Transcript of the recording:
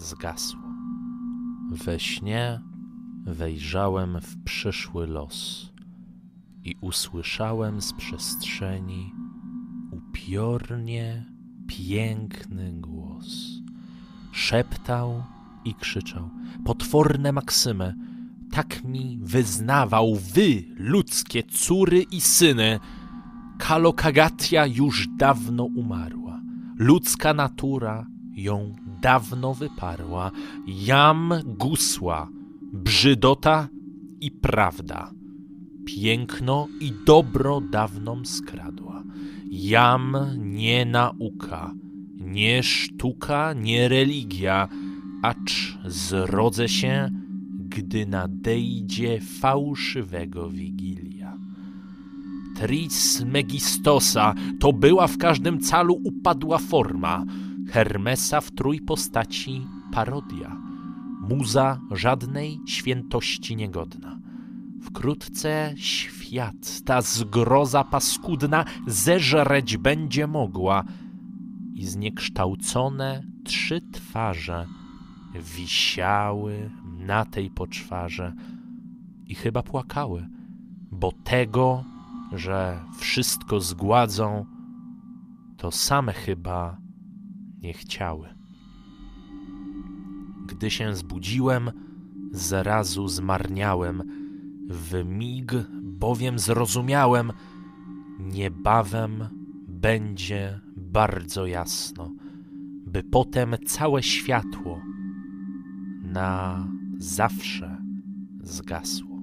zgasło. We śnie wejrzałem w przyszły los i usłyszałem z przestrzeni upiornie piękny głos. Szeptał i krzyczał. Potworne maksymy, tak mi wyznawał wy, ludzkie córy i syny. Kalokagatia już dawno umarła. Ludzka natura ją dawno wyparła. Jam gusła, brzydota i prawda. Piękno i dobro dawną skradła. Jam nie nauka, nie sztuka, nie religia, acz zrodzę się, gdy nadejdzie fałszywego wigilia. Tris Megistosa to była w każdym calu upadła forma, Hermesa w trójpostaci parodia, muza żadnej świętości niegodna. Wkrótce świat, ta zgroza paskudna, zeżreć będzie mogła i zniekształcone trzy twarze wisiały na tej poczwarze i chyba płakały, bo tego, że wszystko zgładzą, to same chyba nie chciały. Gdy się zbudziłem, zrazu zmarniałem, w mig bowiem zrozumiałem, niebawem będzie bardzo jasno, by potem całe światło na zawsze zgasło.